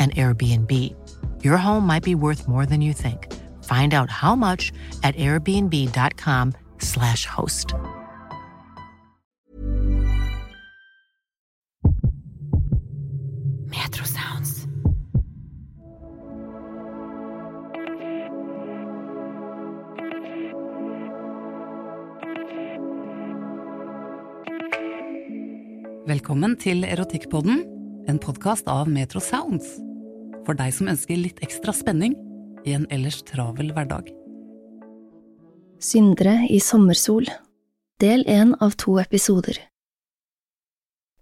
an Airbnb. Your home might be worth more than you think. Find out how much at airbnb.com/slash host. Metro Sounds. Velkommen til Erotikkpodden, en podkast av Metro Sounds. For deg som ønsker litt ekstra spenning i en ellers travel hverdag. Syndere i sommersol, del én av to episoder.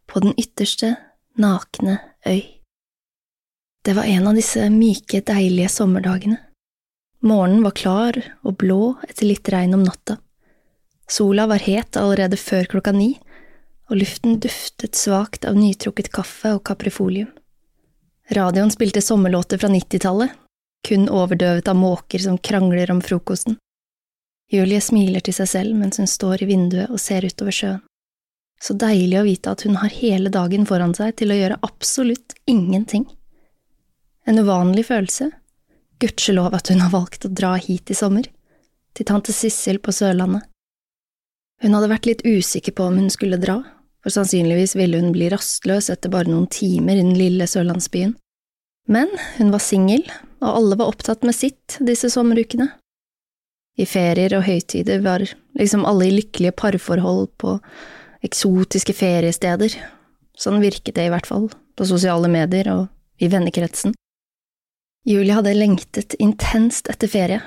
På den ytterste, nakne øy. Det var en av disse myke, deilige sommerdagene. Morgenen var klar og blå etter litt regn om natta. Sola var het allerede før klokka ni, og luften duftet svakt av nytrukket kaffe og kaprifolium. Radioen spilte sommerlåter fra nittitallet, kun overdøvet av måker som krangler om frokosten. Julie smiler til seg selv mens hun står i vinduet og ser utover sjøen. Så deilig å vite at hun har hele dagen foran seg til å gjøre absolutt ingenting. En uvanlig følelse. Gudskjelov at hun har valgt å dra hit i sommer, til tante Sissel på Sørlandet. Hun hadde vært litt usikker på om hun skulle dra, for sannsynligvis ville hun bli rastløs etter bare noen timer i den lille sørlandsbyen. Men hun var singel, og alle var opptatt med sitt disse sommerukene. I ferier og høytider var liksom alle i lykkelige parforhold på eksotiske feriesteder. Sånn virket det i hvert fall, på sosiale medier og i vennekretsen. Julie hadde lengtet intenst etter ferie,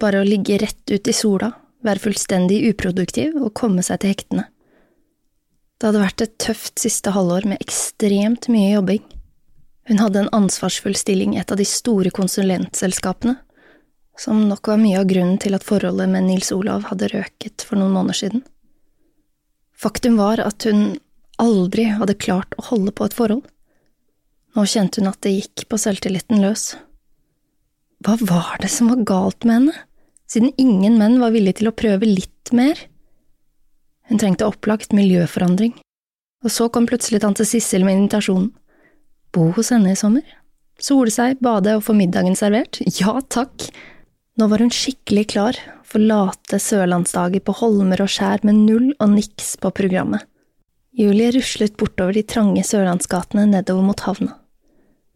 bare å ligge rett ut i sola, være fullstendig uproduktiv og komme seg til hektene. Det hadde vært et tøft siste halvår med ekstremt mye jobbing. Hun hadde en ansvarsfull stilling i et av de store konsulentselskapene, som nok var mye av grunnen til at forholdet med Nils Olav hadde røket for noen måneder siden. Faktum var at hun aldri hadde klart å holde på et forhold. Nå kjente hun at det gikk på selvtilliten løs. Hva var det som var galt med henne, siden ingen menn var villige til å prøve litt mer? Hun trengte opplagt miljøforandring, og så kom plutselig tante Sissel med invitasjonen. Bo hos henne i sommer? Sole seg, bade og få middagen servert? Ja takk! Nå var hun skikkelig klar for late sørlandsdager på holmer og skjær med null og niks på programmet. Julie ruslet bortover de trange sørlandsgatene nedover mot havna.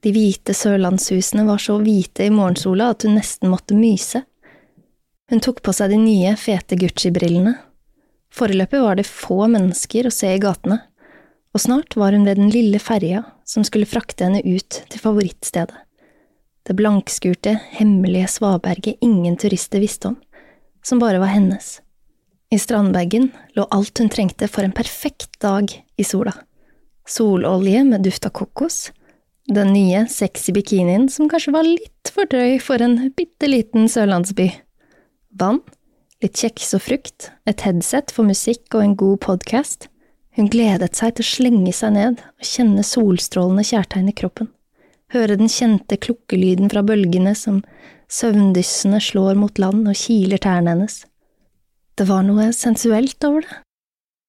De hvite sørlandshusene var så hvite i morgensola at hun nesten måtte myse. Hun tok på seg de nye, fete Gucci-brillene. Foreløpig var det få mennesker å se i gatene, og snart var hun ved den lille ferja som skulle frakte henne ut til favorittstedet. Det blankskurte, hemmelige svaberget ingen turister visste om, som bare var hennes. I strandbagen lå alt hun trengte for en perfekt dag i sola. Sololje med duft av kokos, den nye, sexy bikinien som kanskje var litt for drøy for en bitte liten sørlandsby, vann, litt kjeks og frukt, et headset for musikk og en god podkast. Hun gledet seg til å slenge seg ned og kjenne solstrålende kjærtegn i kroppen, høre den kjente klukkelyden fra bølgene som søvndyssende slår mot land og kiler tærne hennes. Det var noe sensuelt over det.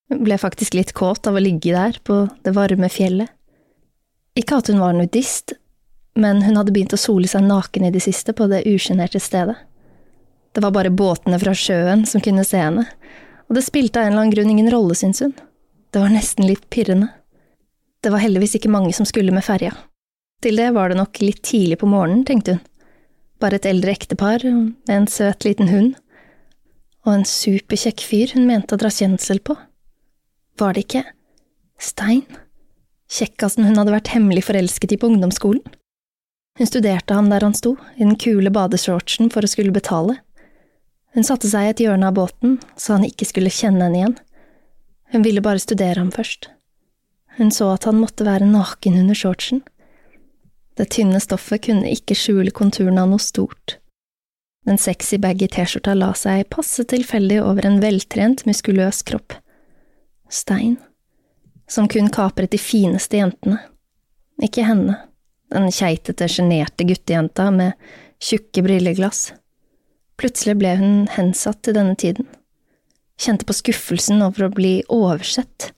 Hun ble faktisk litt kåt av å ligge der på det varme fjellet. Ikke at hun var nudist, men hun hadde begynt å sole seg naken i det siste på det usjenerte stedet. Det var bare båtene fra sjøen som kunne se henne, og det spilte av en eller annen grunn ingen rolle, syntes hun. Det var nesten litt pirrende. Det var heldigvis ikke mange som skulle med ferja. Til det var det nok litt tidlig på morgenen, tenkte hun. Bare et eldre ektepar med en søt liten hund. Og en superkjekk fyr hun mente å dra kjensel på. Var det ikke Stein? Kjekkasen hun hadde vært hemmelig forelsket i på ungdomsskolen? Hun studerte ham der han sto, i den kule badeshortsen for å skulle betale. Hun satte seg i et hjørne av båten, så han ikke skulle kjenne henne igjen. Hun ville bare studere ham først. Hun så at han måtte være naken under shortsen. Det tynne stoffet kunne ikke skjule konturene av noe stort. Den sexy baggy T-skjorta la seg passe tilfeldig over en veltrent, muskuløs kropp stein, som kun kapret de fineste jentene. Ikke henne, den keitete, sjenerte guttejenta med tjukke brilleglass. Plutselig ble hun hensatt til denne tiden. Kjente på skuffelsen over å bli oversett.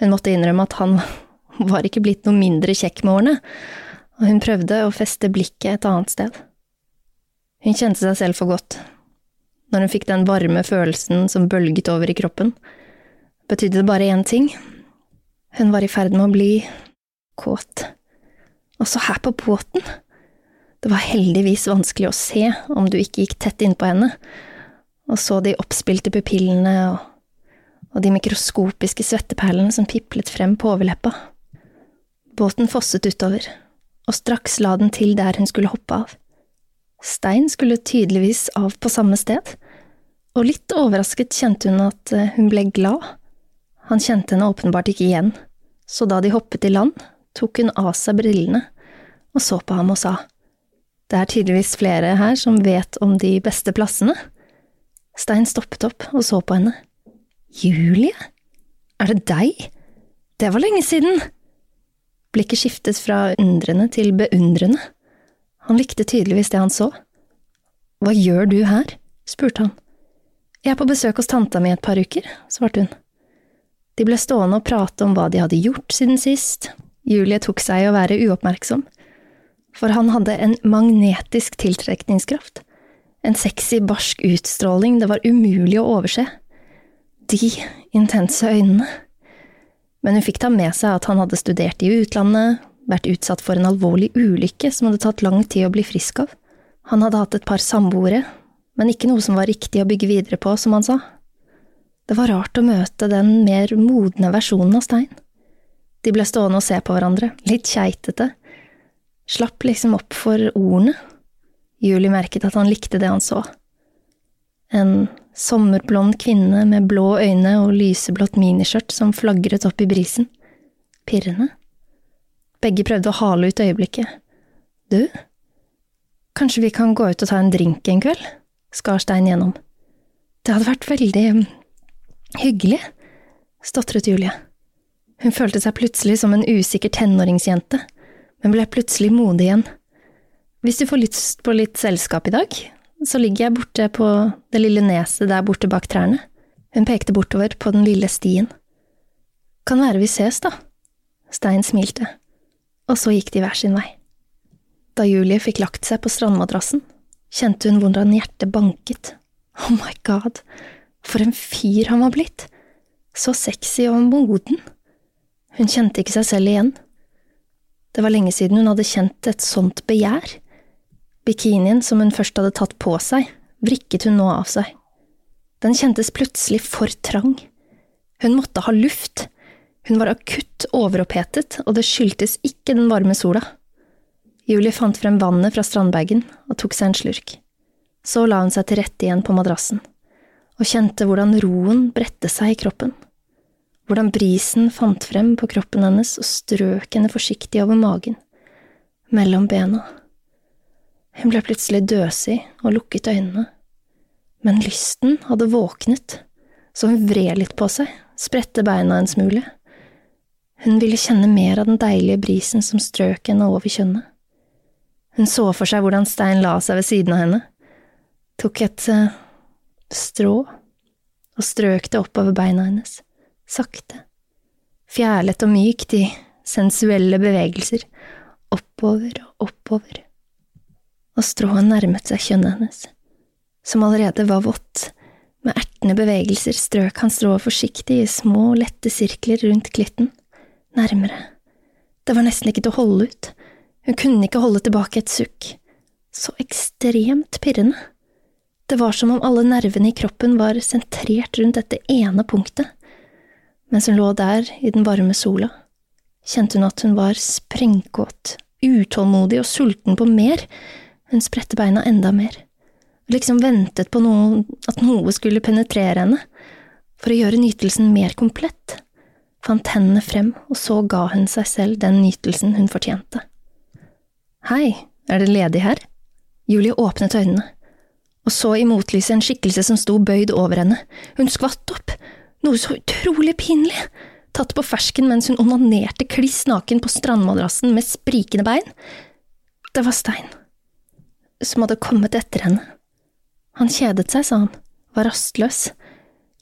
Hun måtte innrømme at han var ikke blitt noe mindre kjekk med årene, og hun prøvde å feste blikket et annet sted. Hun kjente seg selv for godt. Når hun fikk den varme følelsen som bølget over i kroppen, betydde det bare én ting. Hun var i ferd med å bli kåt. Også her på båten. Det var heldigvis vanskelig å se om du ikke gikk tett innpå henne, og så de oppspilte pupillene og, og de mikroskopiske svetteperlene som piplet frem på overleppa. Båten fosset utover, og straks la den til der hun skulle hoppe av. Stein skulle tydeligvis av på samme sted, og litt overrasket kjente hun at eh, hun ble glad. Han kjente henne åpenbart ikke igjen, så da de hoppet i land, tok hun av seg brillene og så på ham og sa, Det er tydeligvis flere her som vet om de beste plassene. Stein stoppet opp og så på henne. Julie? Er det deg? Det var lenge siden! Blikket skiftet fra undrende til beundrende. Han likte tydeligvis det han så. Hva gjør du her? spurte han. Jeg er på besøk hos tanta mi et par uker, svarte hun. De ble stående og prate om hva de hadde gjort siden sist. Julie tok seg i å være uoppmerksom, for han hadde en magnetisk tiltrekningskraft, en sexy, barsk utstråling det var umulig å overse. De intense øynene. Men hun fikk ta med seg at han hadde studert i utlandet, vært utsatt for en alvorlig ulykke som hadde tatt lang tid å bli frisk av. Han hadde hatt et par samboere, men ikke noe som var riktig å bygge videre på, som han sa. Det var rart å møte den mer modne versjonen av Stein. De ble stående og se på hverandre, litt keitete. Slapp liksom opp for ordene. Julie merket at han likte det han så. En sommerblond kvinne med blå øyne og lyseblått miniskjørt som flagret opp i brisen. Pirrende. Begge prøvde å hale ut øyeblikket. Du, kanskje vi kan gå ut og ta en drink en kveld? skar Stein gjennom. Det hadde vært veldig Hyggelig, stotret Julie. Hun følte seg plutselig som en usikker tenåringsjente, men ble plutselig modig igjen. Hvis du får lyst på litt selskap i dag, så ligger jeg borte på det lille neset der borte bak trærne. Hun pekte bortover på den lille stien. Kan være vi ses, da. Stein smilte, og så gikk de hver sin vei. Da Julie fikk lagt seg på strandmadrassen, kjente hun hvordan hjertet banket. Oh my god, for en fyr han var blitt! Så sexy og moden. Hun kjente ikke seg selv igjen. Det var lenge siden hun hadde kjent et sånt begjær. Bikinien som hun først hadde tatt på seg, vrikket hun nå av seg. Den kjentes plutselig for trang. Hun måtte ha luft. Hun var akutt overopphetet, og det skyldtes ikke den varme sola. Julie fant frem vannet fra strandbagen og tok seg en slurk. Så la hun seg til rette igjen på madrassen og kjente hvordan roen bredte seg i kroppen, hvordan brisen fant frem på kroppen hennes og strøk henne forsiktig over magen, mellom bena. Hun ble plutselig døsig og lukket øynene, men lysten hadde våknet, så hun vred litt på seg, spredte beina en smule, Hun ville kjenne mer av den deilige brisen som strøk henne over kjønnet. Hun så for seg hvordan Stein la seg ved siden av henne, tok et uh, strå og strøk det oppover beina hennes, sakte, fjærlet og mykt i sensuelle bevegelser, oppover og oppover, og strået nærmet seg kjønnet hennes, som allerede var vått, med ertende bevegelser strøk han strået forsiktig i små, lette sirkler rundt klitten, nærmere, det var nesten ikke til å holde ut, hun kunne ikke holde tilbake et sukk, så ekstremt pirrende. Det var som om alle nervene i kroppen var sentrert rundt dette ene punktet. Mens hun lå der i den varme sola, kjente hun at hun var sprengkåt, utålmodig og sulten på mer. Hun spredte beina enda mer, og liksom ventet på noe, at noe skulle penetrere henne, for å gjøre nytelsen mer komplett, fant hendene frem, og så ga hun seg selv den nytelsen hun fortjente. Hei, er det ledig her? Julie åpnet øynene og så i motlyset en skikkelse som sto bøyd over henne. Hun skvatt opp, noe så utrolig pinlig, tatt på fersken mens hun onanerte kliss naken på strandmadrassen med sprikende bein. Det var Stein, som hadde kommet etter henne. Han kjedet seg, sa han, var rastløs.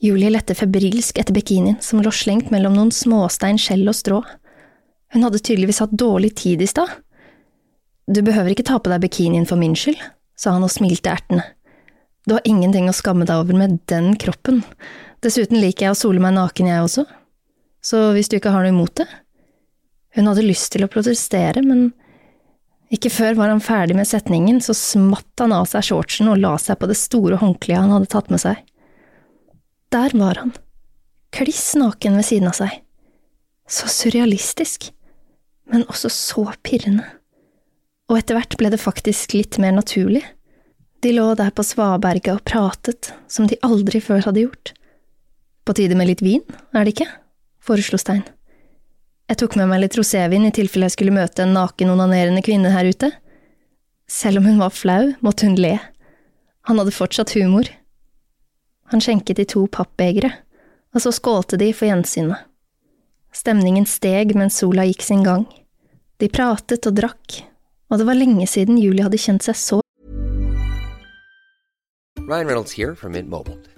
Julie lette febrilsk etter bikinien som lå slengt mellom noen småstein, skjell og strå. Hun hadde tydeligvis hatt dårlig tid i stad. Du behøver ikke ta på deg bikinien for min skyld, sa han og smilte ertende. Du har ingenting å skamme deg over med den kroppen. Dessuten liker jeg å sole meg naken, jeg også. Så hvis du ikke har noe imot det… Hun hadde lyst til å protestere, men ikke før var han ferdig med setningen, så smatt han av seg shortsen og la seg på det store håndkleet han hadde tatt med seg. Der var han, kliss naken ved siden av seg. Så surrealistisk, men også så pirrende. Og etter hvert ble det faktisk litt mer naturlig. De lå der på svaberget og pratet som de aldri før hadde gjort. På tide med litt vin, er det ikke? foreslo Stein. Jeg tok med meg litt rosévin i tilfelle jeg skulle møte en naken onanerende kvinne her ute. Selv om hun var flau, måtte hun le. Han hadde fortsatt humor. Han skjenket i to pappbegre, og så skålte de for gjensynet. Stemningen steg mens sola gikk sin gang. De pratet og drakk, og det var lenge siden Julie hadde kjent seg så Ryan Reynolds her fra Mint Mobile.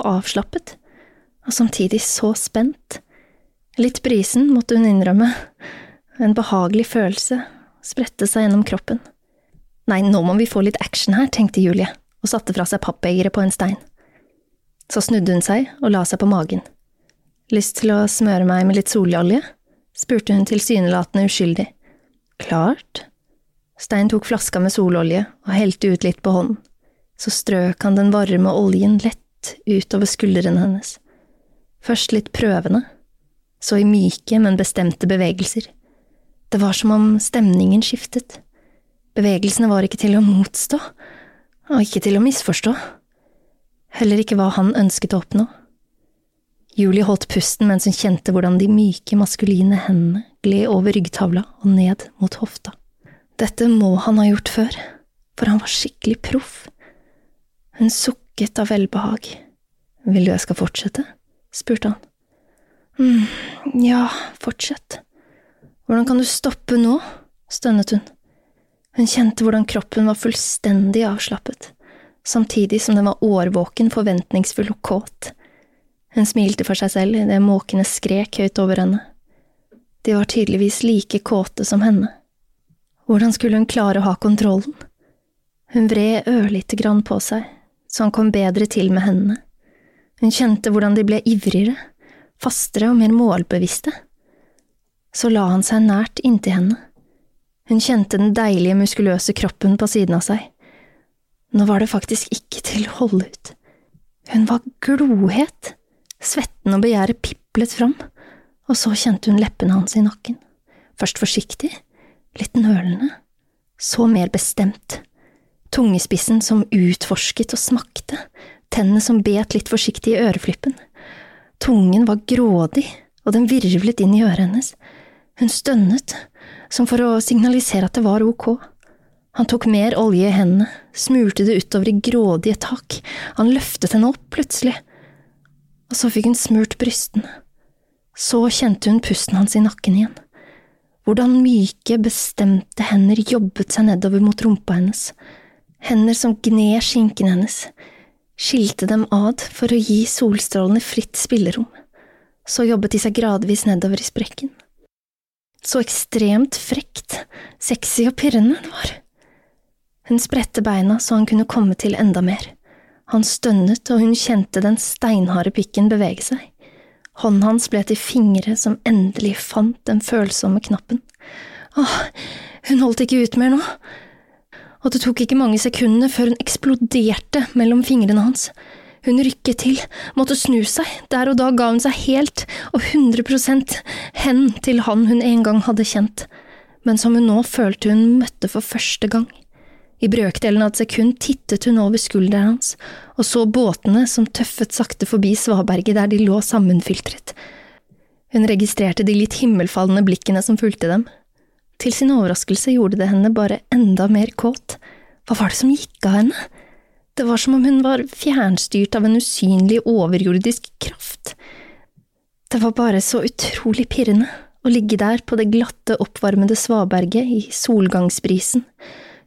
Avslappet, og samtidig så spent. Litt brisen, måtte hun innrømme. En behagelig følelse spredte seg gjennom kroppen. Nei, nå må vi få litt action her, tenkte Julie, og satte fra seg pappbegeret på en stein. Så snudde hun seg og la seg på magen. Lyst til å smøre meg med litt sololje? spurte hun tilsynelatende uskyldig. Klart. Stein tok flaska med sololje og helte ut litt på hånden. Så strøk han den varme oljen lett utover skuldrene hennes. Først litt prøvende, så i myke, men bestemte bevegelser. Det var som om stemningen skiftet. Bevegelsene var ikke til å motstå, og ikke til å misforstå. Heller ikke hva han ønsket å oppnå. Julie holdt pusten mens hun kjente hvordan de myke, maskuline hendene gled over ryggtavla og ned mot hofta. Dette må han ha gjort før, for han var skikkelig proff. Hun sukket av velbehag. Vil du jeg skal fortsette? spurte han. mm, ja, fortsett. Hvordan kan du stoppe nå? stønnet hun. Hun kjente hvordan kroppen var fullstendig avslappet, samtidig som den var årvåken, forventningsfull og kåt. Hun smilte for seg selv idet måkene skrek høyt over henne. De var tydeligvis like kåte som henne. Hvordan skulle hun klare å ha kontrollen? Hun vred ørlite grann på seg, så han kom bedre til med hendene. Hun kjente hvordan de ble ivrigere, fastere og mer målbevisste. Så la han seg nært inntil henne. Hun kjente den deilige, muskuløse kroppen på siden av seg. Nå var det faktisk ikke til å holde ut. Hun var glohet. Svetten og begjæret piplet fram, og så kjente hun leppene hans i nakken. Først forsiktig, litt nølende, så mer bestemt. Tungespissen som utforsket og smakte, tennene som bet litt forsiktig i øreflippen. Tungen var grådig, og den virvlet inn i øret hennes. Hun stønnet, som for å signalisere at det var ok. Han tok mer olje i hendene, smurte det utover i grådige tak, han løftet henne opp plutselig og så fikk hun smurt brystene. Så kjente hun pusten hans i nakken igjen. Hvordan myke, bestemte hender jobbet seg nedover mot rumpa hennes, hender som gned skinken hennes, skilte dem ad for å gi solstrålene fritt spillerom, så jobbet de seg gradvis nedover i sprekken. Så ekstremt frekt, sexy og pirrende det var. Hun spredte beina så han kunne komme til enda mer. Han stønnet, og hun kjente den steinharde pikken bevege seg. Hånden hans ble til fingre som endelig fant den følsomme knappen. Åh, hun holdt ikke ut mer nå. Og det tok ikke mange sekundene før hun eksploderte mellom fingrene hans. Hun rykket til, måtte snu seg, der og da ga hun seg helt og 100% hen til han hun en gang hadde kjent, men som hun nå følte hun møtte for første gang. I brøkdelen av et sekund tittet hun over skulderen hans og så båtene som tøffet sakte forbi svaberget der de lå sammenfiltret. Hun registrerte de litt himmelfallende blikkene som fulgte dem. Til sin overraskelse gjorde det henne bare enda mer kåt. Hva var det som gikk av henne? Det var som om hun var fjernstyrt av en usynlig, overjordisk kraft. Det var bare så utrolig pirrende å ligge der på det glatte, oppvarmede svaberget i solgangsbrisen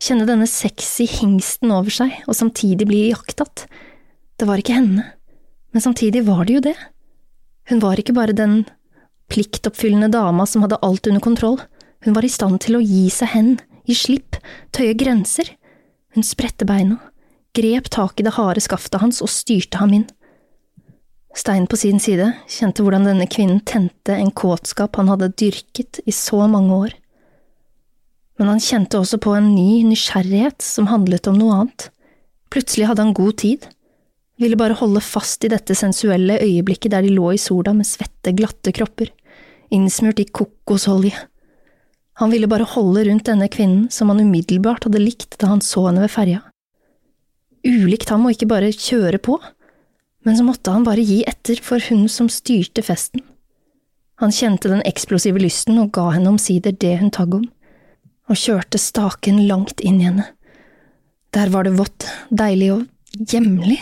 kjenne denne sexy hingsten over seg og samtidig bli iakttatt. Det var ikke henne, men samtidig var det jo det. Hun var ikke bare den pliktoppfyllende dama som hadde alt under kontroll, hun var i stand til å gi seg hen, gi slipp, tøye grenser. Hun spredte beina, grep tak i det harde skaftet hans og styrte ham inn. Stein på sin side kjente hvordan denne kvinnen tente en kåtskap han hadde dyrket i så mange år men han kjente også på en ny nysgjerrighet som handlet om noe annet. Plutselig hadde han god tid, ville bare holde fast i dette sensuelle øyeblikket der de lå i sola med svette, glatte kropper, innsmurt i kokosolje. Han ville bare holde rundt denne kvinnen som han umiddelbart hadde likt da han så henne ved ferja. Ulikt ham å ikke bare kjøre på, men så måtte han bare gi etter for hun som styrte festen. Han kjente den eksplosive lysten og ga henne omsider det hun tagg om og kjørte staken langt inn i henne. Der var det vått, deilig og hjemlig.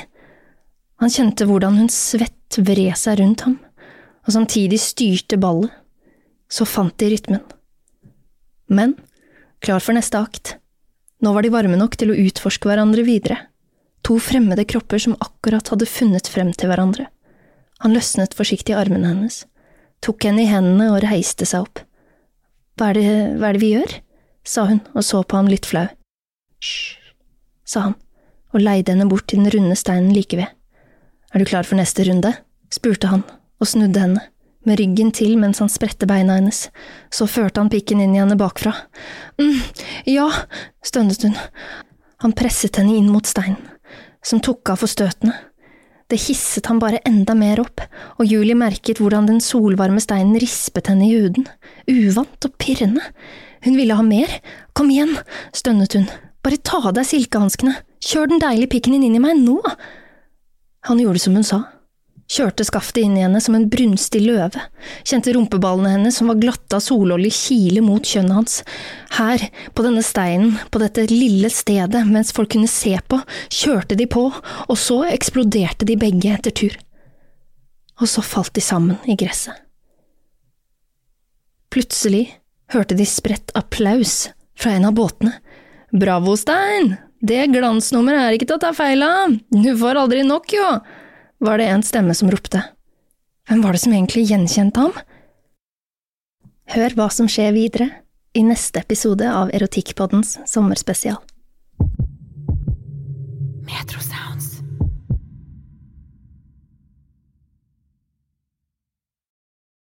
Han kjente hvordan hun svett vred seg rundt ham, og samtidig styrte ballet. Så fant de rytmen. Men, klar for neste akt, nå var de varme nok til å utforske hverandre videre, to fremmede kropper som akkurat hadde funnet frem til hverandre. Han løsnet forsiktig armene hennes, tok henne i hendene og reiste seg opp. Hva er det, hva er det vi gjør? sa hun og så på ham litt flau. Hysj, sa han og leide henne bort til den runde steinen like ved. Er du klar for neste runde? spurte han og snudde henne, med ryggen til mens han spredte beina hennes, så førte han pikken inn i henne bakfra. mm, ja, stønnet hun. Han presset henne inn mot steinen, som tok av for støtene. Det hisset han bare enda mer opp, og Julie merket hvordan den solvarme steinen rispet henne i huden, uvant og pirrende. Hun ville ha mer. Kom igjen, stønnet hun. Bare ta av deg silkehanskene. Kjør den deilige pikken din inn i meg, nå! Han gjorde som hun sa. Kjørte skaftet inn i henne som en brunstig løve, kjente rumpeballene hennes som var glatte av sololje kile mot kjønnet hans. Her, på denne steinen, på dette lille stedet, mens folk kunne se på, kjørte de på, og så eksploderte de begge etter tur. Og så falt de sammen i gresset. Plutselig hørte de spredt applaus fra en av båtene. Bravo, Stein! Det glansnummeret er ikke til å ta feil av, du får aldri nok, jo! Var det en stemme som ropte. Hvem var det som egentlig gjenkjente ham? Hør hva som skjer videre i neste episode av Erotikkpoddens sommerspesial. Metro Sounds.